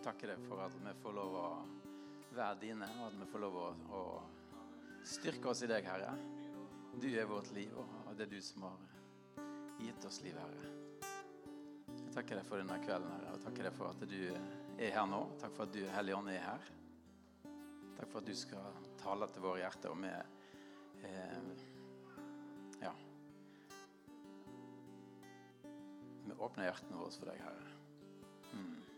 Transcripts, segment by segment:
jeg takker deg for at vi får lov å være dine, og at vi får lov å, å styrke oss i deg, Herre. Du er vårt liv, og det er du som har gitt oss liv, Herre. Jeg takker deg for denne kvelden, Herre, og takker deg for at du er her nå. Takk for at du, Hellige Ånd, er her. Takk for at du skal tale til våre hjerter, og vi eh, Ja. Vi åpner hjertene våre for deg, Herre. Mm.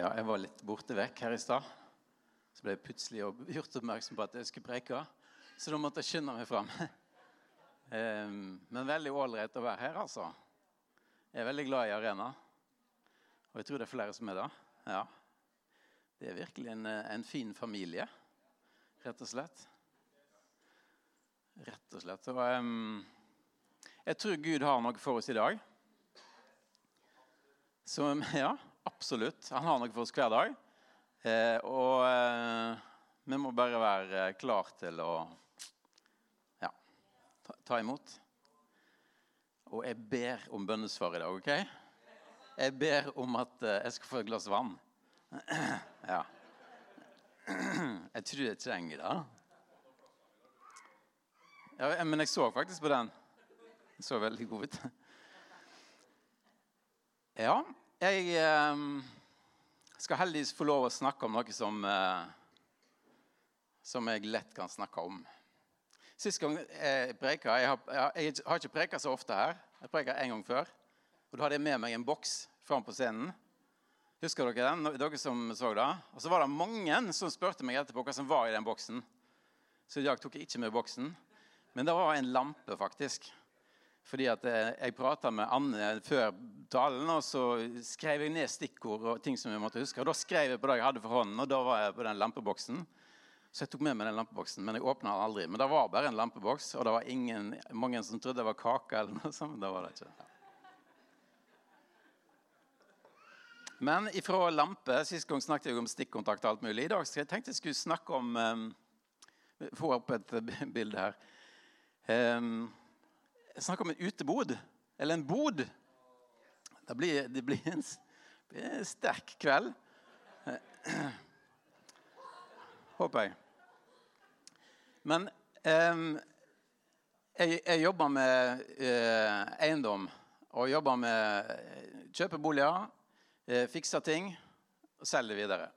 Ja, jeg var litt borte vekk her i stad. Så ble jeg plutselig gjort oppmerksom på at jeg skulle preke. Så da måtte jeg skynde meg fram. Men veldig ålreit å være her, altså. Jeg er veldig glad i arena. Og jeg tror det er flere som er det. Ja. Det er virkelig en, en fin familie, rett og slett. Rett og slett. Og, um, jeg tror Gud har noe for oss i dag. Så ja, absolutt. Han har noe for oss hver dag. Eh, og eh, vi må bare være klar til å ja, ta, ta imot. Og jeg ber om bønnesvar i dag, OK? Jeg ber om at eh, jeg skal få et glass vann. ja. Jeg tror jeg trenger det. Ja, men jeg så faktisk på den. Den så veldig god ut. Ja, jeg eh, skal heldigvis få lov å snakke om noe som, eh, som jeg lett kan snakke om. Sist gang jeg preka Jeg har, jeg har ikke preka så ofte her. Jeg preka en gang før. Og Da hadde jeg med meg en boks fram på scenen. Husker dere den? Dere som så det? Og så var det mange som spurte meg etterpå hva som var i den boksen. Så i dag tok jeg ikke med boksen. Men det var en lampe, faktisk. Fordi at eh, jeg prata med Anne før talen, og så skrev jeg ned stikkord og ting som jeg måtte huske. Og da skrev jeg på det jeg hadde for hånden, og da var jeg på den lampeboksen. Så jeg tok med meg den lampeboksen, men jeg åpna den aldri. Men det var bare en lampeboks, og det var ingen, mange som trodde det var kake. eller noe sånt. Men Det var det ikke. Men ifra lampe Sist gang snakket jeg om stikkontakt og alt mulig. I dag jeg tenkte jeg skulle snakke om um, Få opp et bilde her. Um, jeg snakker om en utebod. Eller en bod. Det blir, det blir, en, en sterk kveld. Håper jeg. Men um, jeg, jeg, jobber med uh, eiendom. Og jobber med kjøpeboliger, uh, fikser ting og selger videre.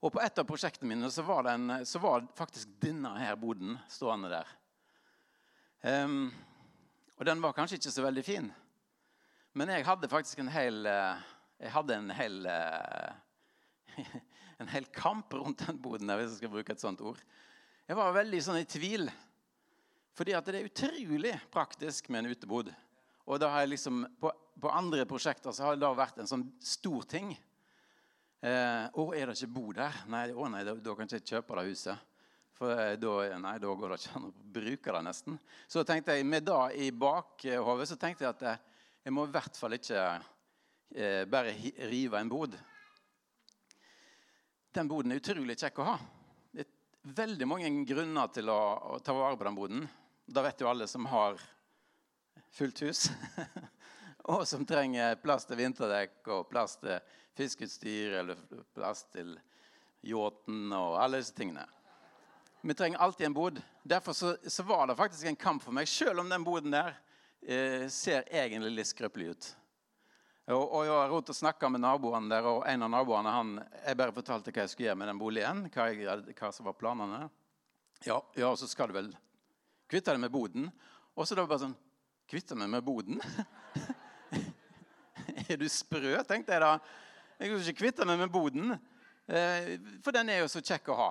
Og på et av prosjektene mine så var, den, så var faktisk denne her boden stående der. Um, og den var kanskje ikke så veldig fin. Men jeg hadde faktisk en hel Jeg hadde en hel en hel kamp rundt den boden, hvis jeg skal bruke et sånt ord. Jeg var veldig sånn i tvil. Fordi at det er utrolig praktisk med en utebod. Og da har jeg liksom, på, på andre prosjekter så har det da vært en sånn stor ting. Eh, å, er det ikke bo der? Nei, å nei, da, da kan jeg ikke kjøpe det huset. For da, nei, da går det ikke an å bruke det nesten. Så tenkte jeg, med det i bakhodet så tenkte jeg at jeg, jeg må i hvert fall ikke eh, bare rive en bod. Den boden er utrolig kjekk å ha. Det er veldig mange grunner til å, å ta vare på den boden. Da vet jo alle som har fullt hus, og som trenger plass til vinterdekk og plass til fiskeutstyr eller plass til yachten og alle disse tingene. Vi trenger alltid en bod. Derfor så, så var det faktisk en kamp for meg, selv om den boden der eh, ser egentlig litt skrøpelig ut. Og, og Jeg var rundt og snakka med naboene der, og en av naboene han, jeg bare fortalte hva jeg skulle gjøre med den boligen. Hva, jeg, hva som var planene. Ja, ja, så skal du vel kvitte deg med boden. Og så da bare sånn Kvitte meg med boden? er du sprø, tenkte jeg da. Jeg kan ikke kvitte meg med boden, eh, for den er jo så kjekk å ha.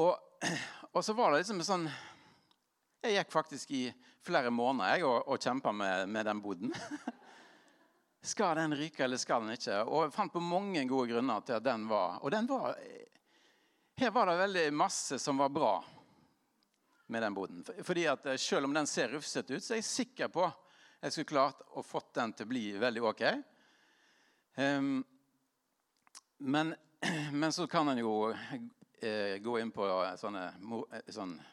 Og, og så var det liksom sånn Jeg gikk faktisk i flere måneder jeg, og, og kjempa med, med den boden. Skal den ryke, eller skal den ikke? Og jeg fant på mange gode grunner til at den var Og den var Her var det veldig masse som var bra. med den boden. Fordi at eh, Selv om den ser rufsete ut, så er jeg sikker på jeg skulle klart å fått den til å bli veldig ok. Um, men, men, så kan en jo eh, gå inn på sånne, sånne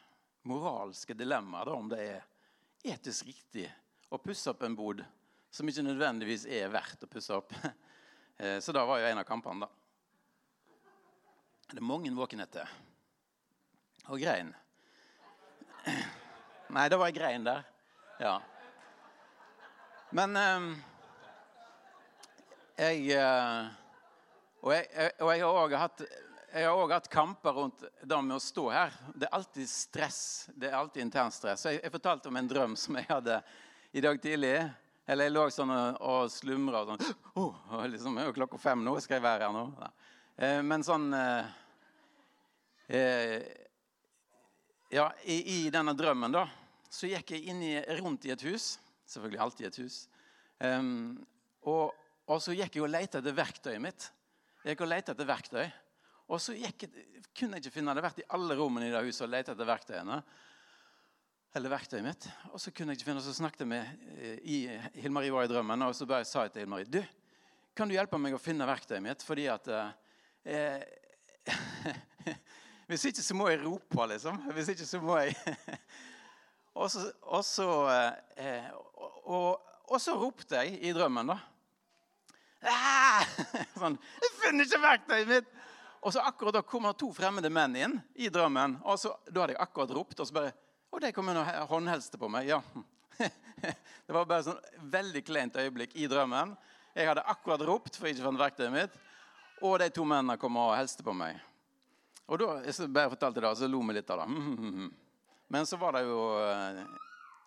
moralske dilemmaer, om det er etisk riktig å pusse opp en bod som ikke nødvendigvis er verdt å pusse opp. Eh, så da var jo en av kampene, da. Det er mange våkenheter. Og grein. Nei, det var ei grein der. Ja. Men um, jeg, og jeg, og jeg har òg hatt jeg har òg hatt kamper rundt det med å stå her. Det er alltid stress. Det er alltid intern stress. Jeg, jeg, fortalte om en drøm som jeg hadde i dag tidlig. Eller jeg lå sånn og, og slumra og sånn oh, liksom, Det er jo klokka fem nå, skal jeg være her nå? Ja. Eh, men sånn eh, eh, Ja, i, i, denne drømmen, da, så gikk jeg inn i, rundt i et hus. Selvfølgelig alltid et hus. Um, og, og, så gikk jeg og lette etter verktøyet mitt. Jeg gikk og lette etter verktøy. Og så jeg, kunne jeg ikke finne det. vært i alle rommene i det huset og lette etter verktøyene. Eller verktøyet mitt. Og så kunne jeg ikke finne Så snakket jeg med eh, i, Hilmarie var i drømmen, og så bare sa jeg til Hilmarie Du, kan du hjelpe meg å finne verktøyet mitt? Fordi at eh, Hvis ikke så må jeg rope, liksom. Hvis ikke så må jeg Og så, og så, eh, og, og så ropte jeg i drømmen, da. Ah! Sånn 'Jeg finner ikke verktøyet mitt!' Og så akkurat da kommer to fremmede menn inn i drømmen. og så, Da hadde jeg akkurat ropt, og så bare Og de kom inn håndhelste på meg. ja. Det var bare sånn veldig kleint øyeblikk i drømmen. Jeg hadde akkurat ropt for jeg ikke fant verktøyet mitt, og de to mennene kom og helste på meg. Og da jeg bare fortalte det, så lo vi litt av det. Men så var det jo eh,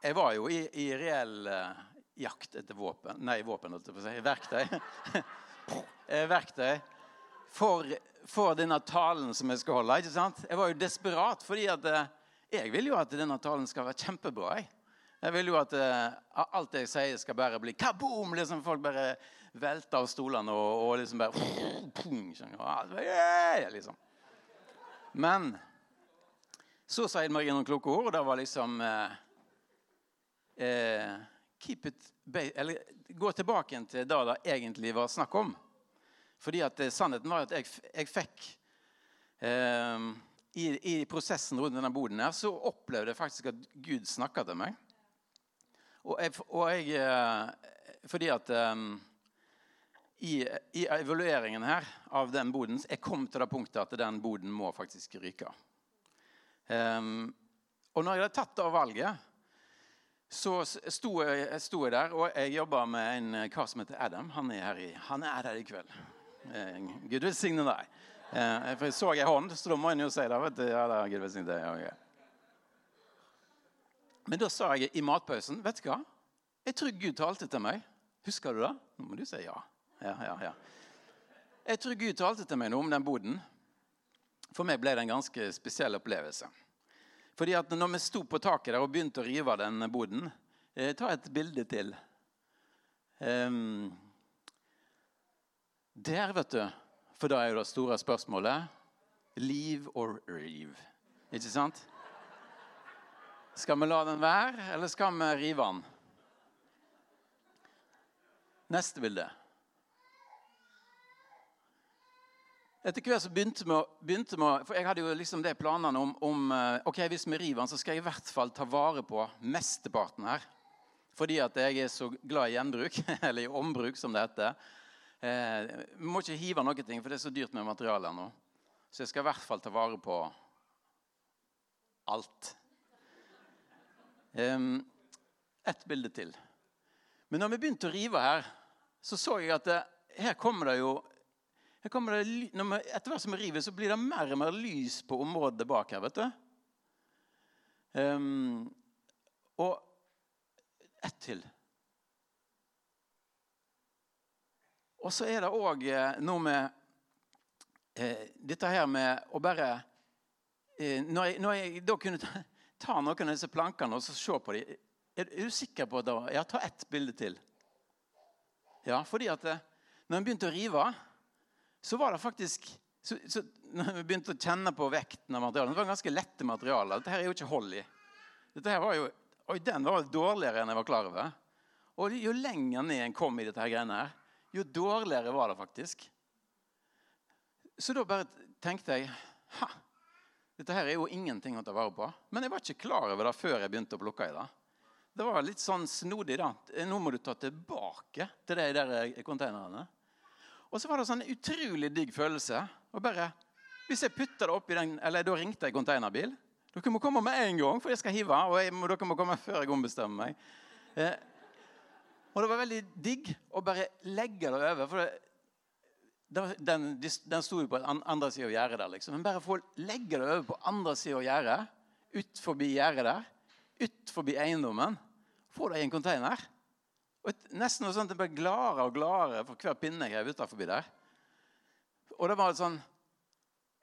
Jeg var jo i, i reell uh, jakt etter våpen Nei, våpen, på å si. Verktøy. Eh, verktøy for, for, denne talen som jeg skal holde. ikke sant? Jeg var jo desperat, fordi at uh, jeg vil jo at denne talen skal være kjempebra. Jeg, jeg vil jo at uh, alt jeg sier, skal bare bli kaboom! Liksom folk bare velter av stolene og, og liksom bare skjønner, liksom. Men så sa Ed Marie noen kloke ord, og det var liksom eh, eh, keep it Gå tilbake til det det egentlig var snakk om. Fordi at eh, Sannheten var at jeg, jeg fikk eh, i, i, prosessen rundt denne boden her, så opplevde jeg faktisk at Gud snakka til meg. Og jeg, og jeg eh, Fordi at eh, i, i, evalueringen her av den boden jeg kom til det punktet at den boden må faktisk ryke. Eh, og når jeg hadde tatt det valget, så sto jeg, sto jeg, der, og jeg jobba med en kar som heter Adam. Han er her i, han er her i kveld. Eh, Gud velsigne deg. Eh, for jeg så ei hånd, så da må en jo si det. deg. Men da sa jeg i matpausen Vet du hva? Jeg tror Gud talte til meg. Husker du det? Nå må du si ja. Ja, ja, ja. Jeg tror Gud talte til meg noe om den boden. For meg ble det en ganske spesiell opplevelse. Fordi at når vi sto på taket der og begynte å rive den boden eh, Ta et bilde til. Um, der, vet du For da er jo det store spørsmålet liv or rive. Ikke sant? Skal vi la den være, eller skal vi rive den? Neste bilde. Etter hvert så begynte vi, begynte vi, for Jeg hadde jo liksom det planene om, om eh, ok, hvis vi river den, så skal jeg i hvert fall ta vare på mesteparten her. Fordi at jeg er så glad i gjenbruk, eller i ombruk, som det heter. Eh, vi må ikke hive noe, for det er så dyrt med materialer nå. Så jeg skal i hvert fall ta vare på alt. Ett bilde til. Men når vi begynte å rive her, så så jeg at det, her kommer det jo det, når vi, etter hvert som vi river, så blir det mer og mer lys på området bak her. vet du. Um, og ett til. Og så er det òg eh, noe med eh, dette her med å bare eh, når, jeg, når, jeg, da kunne ta, noen av disse plankene og se på dem Er, du sikker på det? Ja, ta ett bilde til. Ja, fordi at eh, når en begynte å rive så var det faktisk så, så, når vi begynte å kjenne på vekten av materialet Det var ganske lette materialer. Dette her er jo ikke hold i. Dette her var jo, oi, Den var dårligere enn jeg var klar over. Og jo lenger ned en kom i dette her greiene her, jo dårligere var det faktisk. Så da bare tenkte jeg ha, dette her er jo ingenting å ta vare på. Men jeg var ikke klar over det før jeg begynte å plukke i det. Det var litt sånn snodig. da. Nå må du ta tilbake til de der konteinerne. Og så var det sånn utrolig digg følelse. Og bare, Hvis jeg putter det oppi den, eller Da ringte jeg konteinerbil. Dere må komme med en gang, for jeg skal hive. Og jeg, dere må komme før jeg ombestemmer meg. Eh, og det var veldig digg å bare legge det over. for det, den, den sto jo på andre sida av gjerdet der. liksom. Men bare få legge det over på andre sida av gjerdet, ut forbi gjerdet der, ut forbi eiendommen, få det i en container. Og et, nesten noe sånt, Jeg ble gladere og gladere for hver pinne jeg rev utafor der. Og det var sånn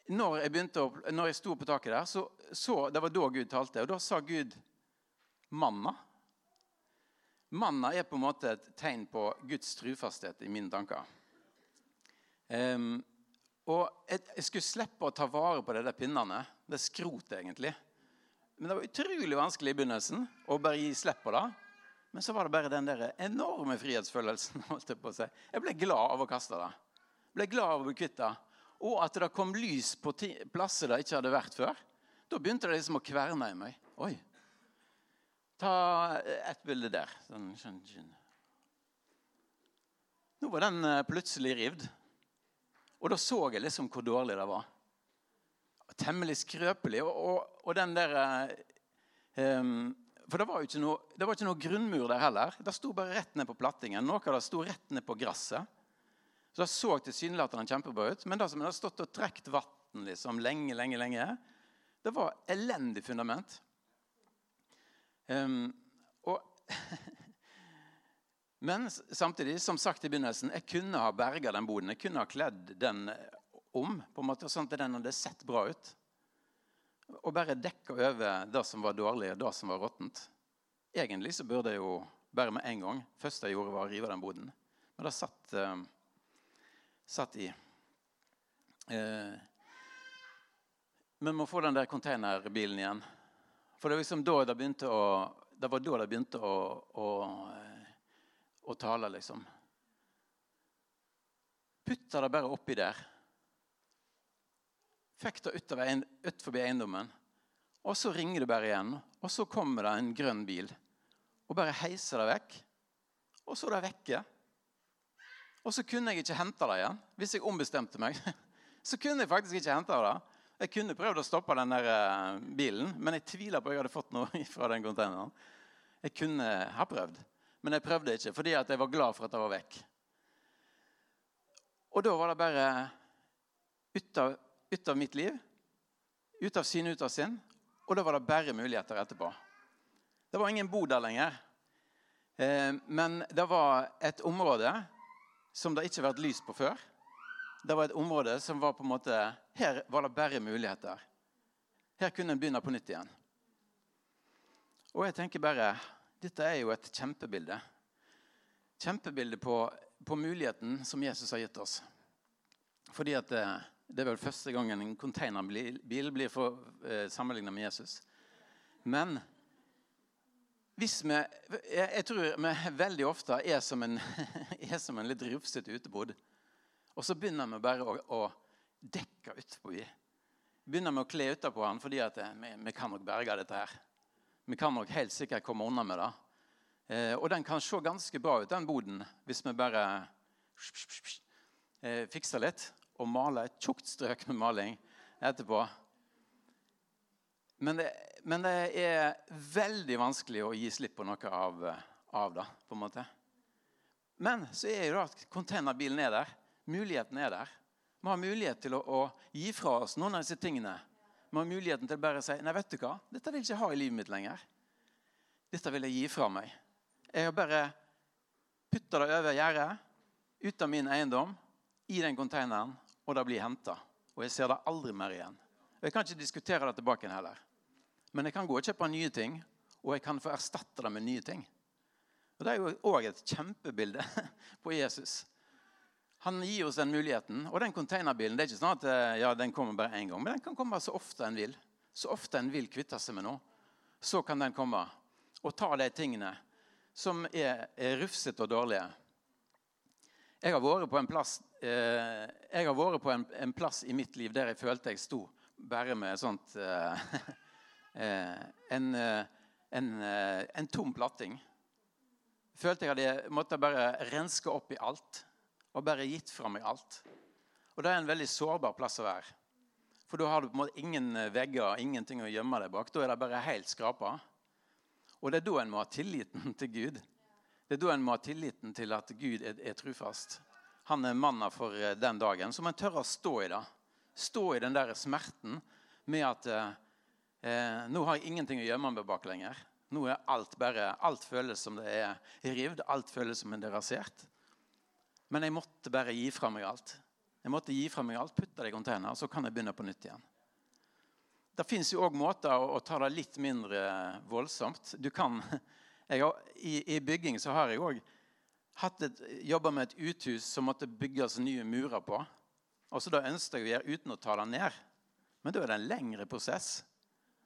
når jeg, begynte å, når jeg sto på taket der, så, så Det var da Gud talte. Og da sa Gud manna. Manna er på en måte et tegn på Guds trufasthet i mine tanker. Um, og jeg, skulle slippe å ta vare på de der pinnene. Det er skrot, egentlig. Men det var utrolig vanskelig i begynnelsen å bare gi slipp på det. Men så var det bare den der enorme frihetsfølelsen. holdt Jeg på å si. Jeg ble glad av å kaste det. Jeg ble glad av å bli kvitt det. Og at det kom lys på plasser det ikke hadde vært før. Da begynte det liksom å kverne i meg. Oi. Ta et bilde der. Sånn, Nå var den eh, plutselig rivd. Og da så jeg liksom hvor dårlig det var. Temmelig skrøpelig. Og, og, og den der um, For det var jo ikke noe, det var ikke noe grunnmur der heller. Det sto bare rett ned på plattingen. Noe av det sto rett ned på gresset. Så det så tilsynelatende kjempebra ut. Men det som hadde stått og trukket vann liksom, lenge, lenge, lenge, det var elendig fundament. Um, og Men samtidig, som sagt i begynnelsen, jeg kunne ha berga den boden. Jeg kunne ha kledd den om, på en måte, sånn at den hadde sett bra ut. Og bare dekka over det som var dårlig, og det som var råttent. Egentlig så burde jeg jo bare med en gang første jeg gjorde, var å rive den boden. Men det satt, uh, satt i. Uh, vi må få den der containerbilen igjen. For det, var liksom da det, begynte å, det var da det begynte å, å å tale, liksom. Putta det bare oppi der. Fikk det utover, ut forbi eiendommen. Og så ringer det bare igjen. Og så kommer det en grønn bil og bare heiser det vekk. Og så er det vekke. Og så kunne jeg ikke hente det igjen. Hvis jeg ombestemte meg, så kunne jeg faktisk ikke hente det. Jeg kunne prøvd å stoppe den der eh, bilen, men jeg tviler på at jeg hadde fått noe fra den containeren. Jeg kunne ha prøvd. Men jeg prøvde ikke fordi jeg var glad for at det var vekk. Og da var det bare ut av, ut av mitt liv. Ut av syne, ut av sinn. Og da var det bare muligheter etterpå. Det var ingen bod der lenger. Eh, men det var et område som det ikke har vært lys på før. Det var et område som var på en måte Her var det bare muligheter. Her kunne en begynne på nytt igjen. Og jeg tenker bare dette er jo et kjempebilde. Kjempebilde på, på muligheten som Jesus har gitt oss. Fordi at det, eh, det er vel første gangen en containerbil blir for, eh, sammenlignet med Jesus. Men hvis vi jeg, jeg, tror vi veldig ofte er som en, er som en litt rufsete utebod. Og så begynner vi bare å, å dekke utpå. Begynner med å kle utapå han fordi at eh, vi, vi kan nok berge dette her. Vi kan nok helt sikkert komme unna med det. Eh, og den kan se ganske bra ut, den boden, hvis vi bare eh, fikser litt og maler et tjukt strøk med maling etterpå. Men det, men det, er veldig vanskelig å gi slipp på noe av, av det. på en måte. Men så er jo at containerbilen er der. Muligheten er der. Vi har mulighet til å, å gi fra oss noen av disse tingene vi har muligheten til å bare si nei, vet du hva, dette vil jeg ikke ha i livet mitt lenger. Dette vil jeg gi fra meg. Jeg har bare putta det over gjerdet, ut av min eiendom, i den konteineren, og det blir henta. Og jeg ser det aldri mer igjen. Jeg kan ikke diskutere det tilbake igjen heller. Men jeg kan gå og kjøpe nye ting, og jeg kan få erstatte det med nye ting. Og Det er jo òg et kjempebilde på Jesus. Han gir oss den muligheten. Og den containerbilen det er ikke sånn at eh, ja, den kommer bare én gang, men den kan komme så ofte en vil. Så ofte en vil kvitte seg med noe. så kan den komme og ta de tingene som er, er rufsete og dårlige. Jeg har vært på en plass, eh, jeg har vært på en, en, plass i mitt liv der jeg følte jeg sto bare med sånt eh, eh en, eh, en, en, tom platting. Følte jeg hadde måtte bare renske opp i alt og bare gitt fra meg alt. Og det er en veldig sårbar plass å være. For da har du på en måte ingen vegger, ingenting å gjemme deg bak. Da er det bare helt skrapa. Og det er da en må ha tilliten til Gud. Det er da en må ha tilliten til at Gud er, er trufast. Han er mannen for eh, den dagen. Så må en tørre å stå i det. Stå i den der smerten med at eh, eh, nå har jeg ingenting å gjemme meg bak lenger. Nå er alt bare, alt føles som det er rivd, alt føles som det er rasert. Men jeg måtte bare gi fra meg alt. Jeg måtte gi fra meg alt, putte det i container, så kan jeg begynne på nytt igjen. Det fins òg måter å, ta det litt mindre voldsomt. Du kan, har, i, i, bygging så har jeg òg jobba med et uthus som måtte bygges nye murer på. Og så Da ønsket jeg å gjøre uten å ta det ned. Men da er det en lengre prosess.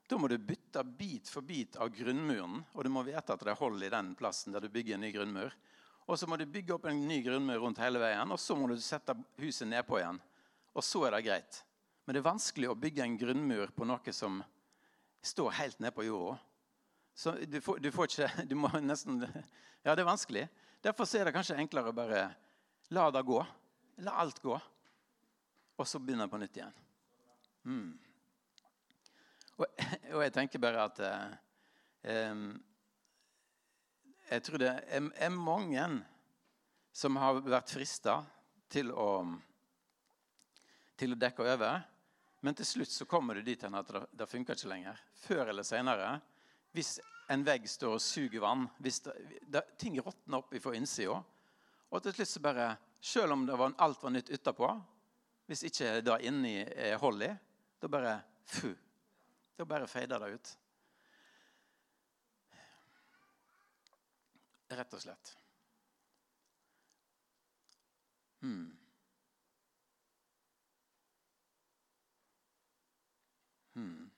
Da må du bytte bit for bit av grunnmuren, og du må vite at det er hold i den plassen der du bygger en ny grunnmur. Og så må du bygge opp en ny grunnmur rundt hele veien, og så må du sette huset nedpå igjen. Og så er det greit. Men det er vanskelig å bygge en grunnmur på noe som står helt nede på jorda. Så du får, du får, ikke Du må nesten Ja, det er vanskelig. Derfor er det kanskje enklere å bare la det gå. La alt gå. Og så begynne på nytt igjen. Mm. Og, og, jeg tenker bare at eh, Jeg tror det er, mange som har vært frista til å til å dekke over. Men til slutt så kommer du dit at det, det funker ikke lenger. Før eller senere, hvis en vegg står og suger vann, hvis det, det, ting råtner opp fra innsida, og til slutt så bare Selv om var, alt var nytt utapå, hvis ikke det inni er hold i, da bare fu, Da bare feider det ut. Rett og slett. Hmm. Hmm.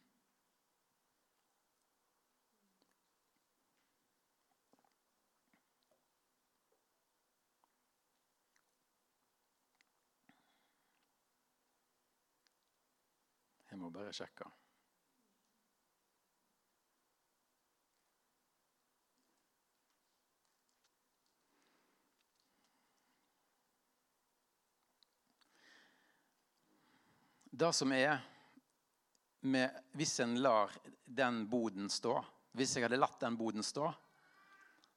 Jeg må bare sjekke. Det som er med, hvis en lar den boden stå Hvis jeg hadde latt den boden stå,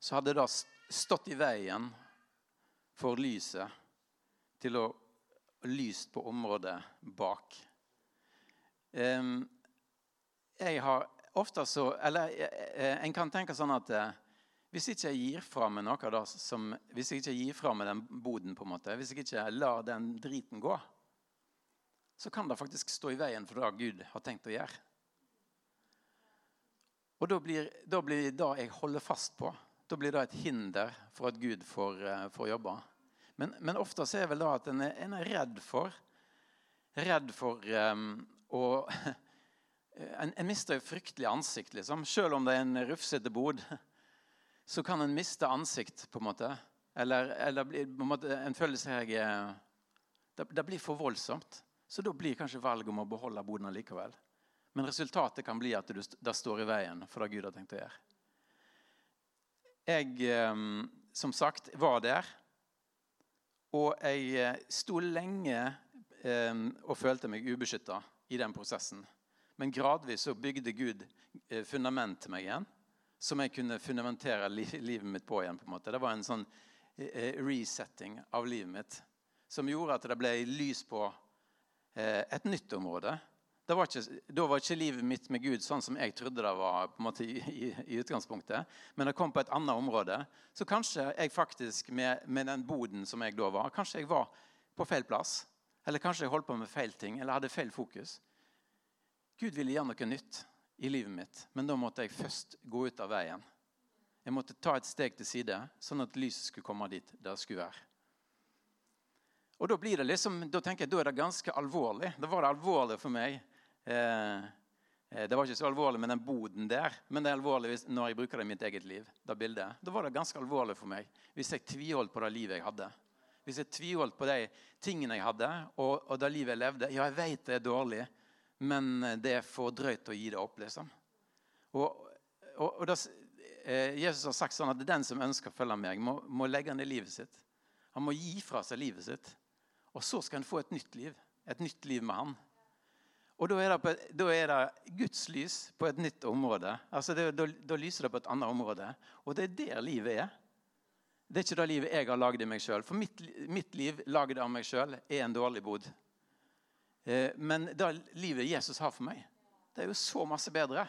så hadde det stått i veien for lyset til å lyst på området bak. Jeg har ofte så Eller uh, en kan tenke sånn at uh, hvis ikke jeg gir fra meg noe da, som, Hvis jeg ikke gir fra meg den boden, på en måte, hvis jeg ikke lar den driten gå, så kan det faktisk stå i veien for det Gud har tenkt å gjøre. Og da blir, da blir det jeg holder fast på, da blir det et hinder for at Gud får, uh, får jobbe. Men, men, ofte så er vel da at en er, en er redd for Redd for um, å en, en, mister jo fryktelig ansikt, liksom. Selv om det er en rufsete bod, så kan en miste ansikt, på en måte. Eller, eller på en, måte, en føler seg eh, det, det blir for voldsomt. Så da blir kanskje valget om å beholde boden likevel. Men resultatet kan bli at det står i veien for det Gud har tenkt å gjøre. Jeg, ehm, som sagt, var der. Og jeg eh, sto lenge ehm, og følte meg ubeskytta i den prosessen. Men gradvis så bygde Gud eh, fundament til meg igjen, som jeg kunne fundamentere livet mitt på igjen. på en måte. Det var en sånn eh, resetting av livet mitt som gjorde at det ble lys på Eh, et nytt område. Var ikke, da var ikke livet mitt med Gud sånn som jeg trodde det var på en måte i, i, i utgangspunktet. Men det kom på et annet område. Så kanskje jeg faktisk, med, med, den boden som jeg da var, kanskje jeg var på feil plass. Eller kanskje jeg holdt på med feil ting, eller hadde feil fokus. Gud ville gjøre noe nytt i livet mitt, men da måtte jeg først gå ut av veien. Jeg måtte ta et steg til side, sånn at lyset skulle komme dit det skulle være. Og da, blir det liksom, da tenker jeg, da er det ganske alvorlig. Da var det alvorlig for meg eh, Eh, det var ikke så alvorlig med den boden der, men det er alvorlig når jeg bruker det i mitt eget liv. Da, bildet. da var det ganske alvorlig for meg hvis jeg tviholdt på det livet jeg hadde. Hvis jeg tviholdt på de tingene jeg hadde, og, og det livet jeg levde. Ja, jeg vet det er dårlig, men det er for drøyt å gi det opp. liksom. Og, og, og det, eh, Jesus har sagt sånn at den som ønsker å følge meg, må, må legge ned livet sitt. Han må gi fra seg livet sitt. Og så skal han få et nytt liv. Et nytt liv med han. Og da er, det, da er det Guds lys på et nytt område. Altså det, da, da, lyser det på et annet område. Og det er der livet er. Det er ikke det livet jeg har lagd i meg sjøl. For mitt, mitt liv lagd av meg sjøl er en dårlig bod. Eh, men det livet Jesus har for meg, det er jo så masse bedre.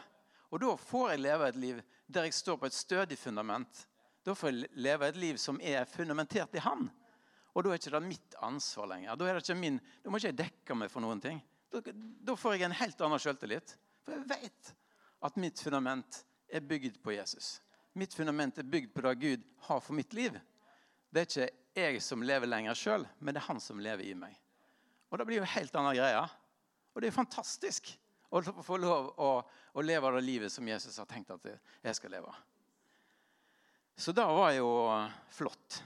Og da får jeg leve et liv der jeg står på et stødig fundament. Da får jeg leve et liv som er fundamentert i Han. Og da er ikke det mitt ansvar lenger. Da, er det ikke min, da må ikke jeg dekke meg for noen ting. Da, da får jeg en helt annen selvtillit. For jeg vet at mitt fundament er bygd på Jesus. Mitt fundament er bygd på det Gud har for mitt liv. Det er ikke jeg som lever lenger sjøl, men det er han som lever i meg. Og Det blir jo helt annen greie. Og det er fantastisk å få lov å, å leve det livet som Jesus har tenkt at jeg skal leve. Så det var jo flott.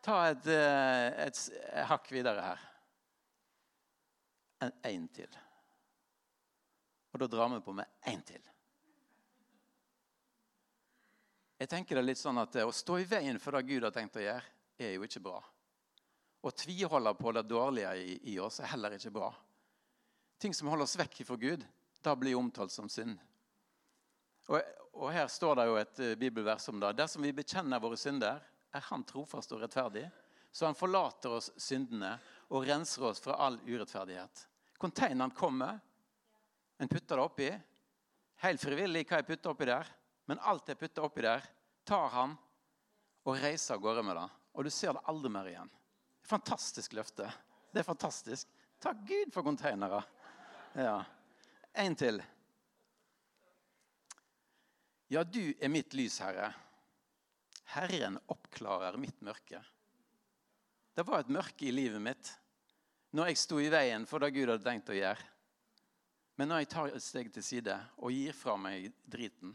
Ta et, eh, et, et hakk videre her En til. Og da drar vi på med én til. Jeg tenker det litt sånn at Å stå i veien for det Gud har tenkt å gjøre, er jo ikke bra. Å tviholde på det dårlige i, i, oss er heller ikke bra. Ting som holder oss vekk fra Gud, da blir omtalt som synd. Og, og, Her står det jo et bibelvers om det. Dersom vi bekjenner våre synder, er Han trofast og rettferdig, så Han forlater oss syndene og renser oss fra all urettferdighet. Containeren kommer. En putter det oppi. Helt frivillig hva jeg putter oppi der. Men alt jeg putter oppi der, tar han og reiser av gårde med det. Og du ser det aldri mer igjen. Fantastisk løfte. Det er fantastisk. Takk Gud for containere. Ja. En til. Ja, du er mitt lys, Herre. Herren oppklarer mitt mørke. Det var et mørke i livet mitt når jeg sto i veien for det Gud hadde tenkt å gjøre. Men når jeg tar et steg til side og gir fra meg driten,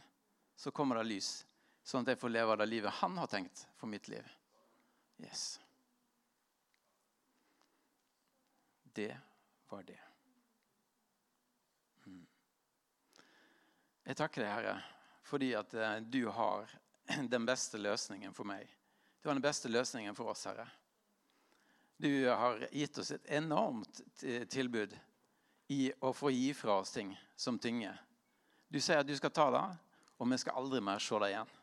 så kommer det lys, sånn at jeg får leve det livet han har tenkt for mitt liv. Yes. Det var det. Mm. Jeg takker deg, Herre, fordi at eh, du har den beste løsningen for meg. Du var den beste løsningen for oss, Herre. Du har gitt oss et enormt tilbud i å få gi fra oss ting som tynger. Du sier at du skal ta det, og vi skal aldri mer se det igjen.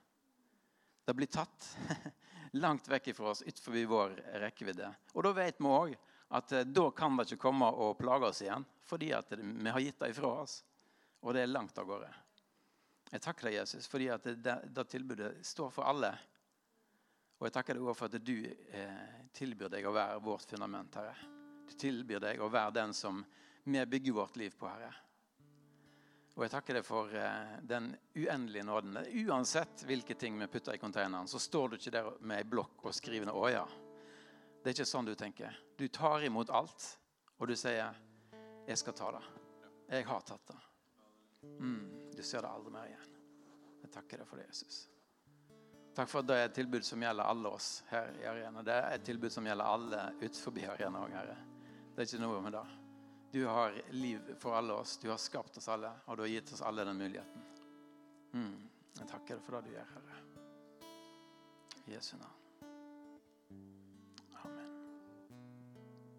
Det blir tatt langt vekk fra oss, utenfor vår rekkevidde. Og da vet vi òg at eh, da kan det ikke komme og plage oss igjen, fordi vi har gitt det ifra oss. Og det er langt av gårde. Jeg takker deg, Jesus, fordi at det, det tilbudet står for alle. Og jeg takker deg også for at du eh, tilbyr deg å være vårt fundament, Herre. Du tilbyr deg å være den som vi bygger vårt liv på, Herre. Og jeg takker deg for eh, den uendelige nåden. Uansett hvilke ting vi putter i containeren, så står du ikke der med ei blokk og skriver ned 'Å ja'. Det er ikke sånn du tenker. Du tar imot alt, og du sier 'Jeg skal ta det'. Jeg har tatt det. Mm, du ser det aldri mer igjen. Jeg takker deg for det, Jesus. Takk for at det er et tilbud som gjelder alle oss her i Arena. Det er et tilbud som gjelder alle utenfor Arena òg, Herre. Det er ikke noe med det. Du har liv for alle oss. Du har skapt oss alle, og du har gitt oss alle den muligheten. Mm. Jeg takker deg for det du gjør, Herre. I Jesu navn.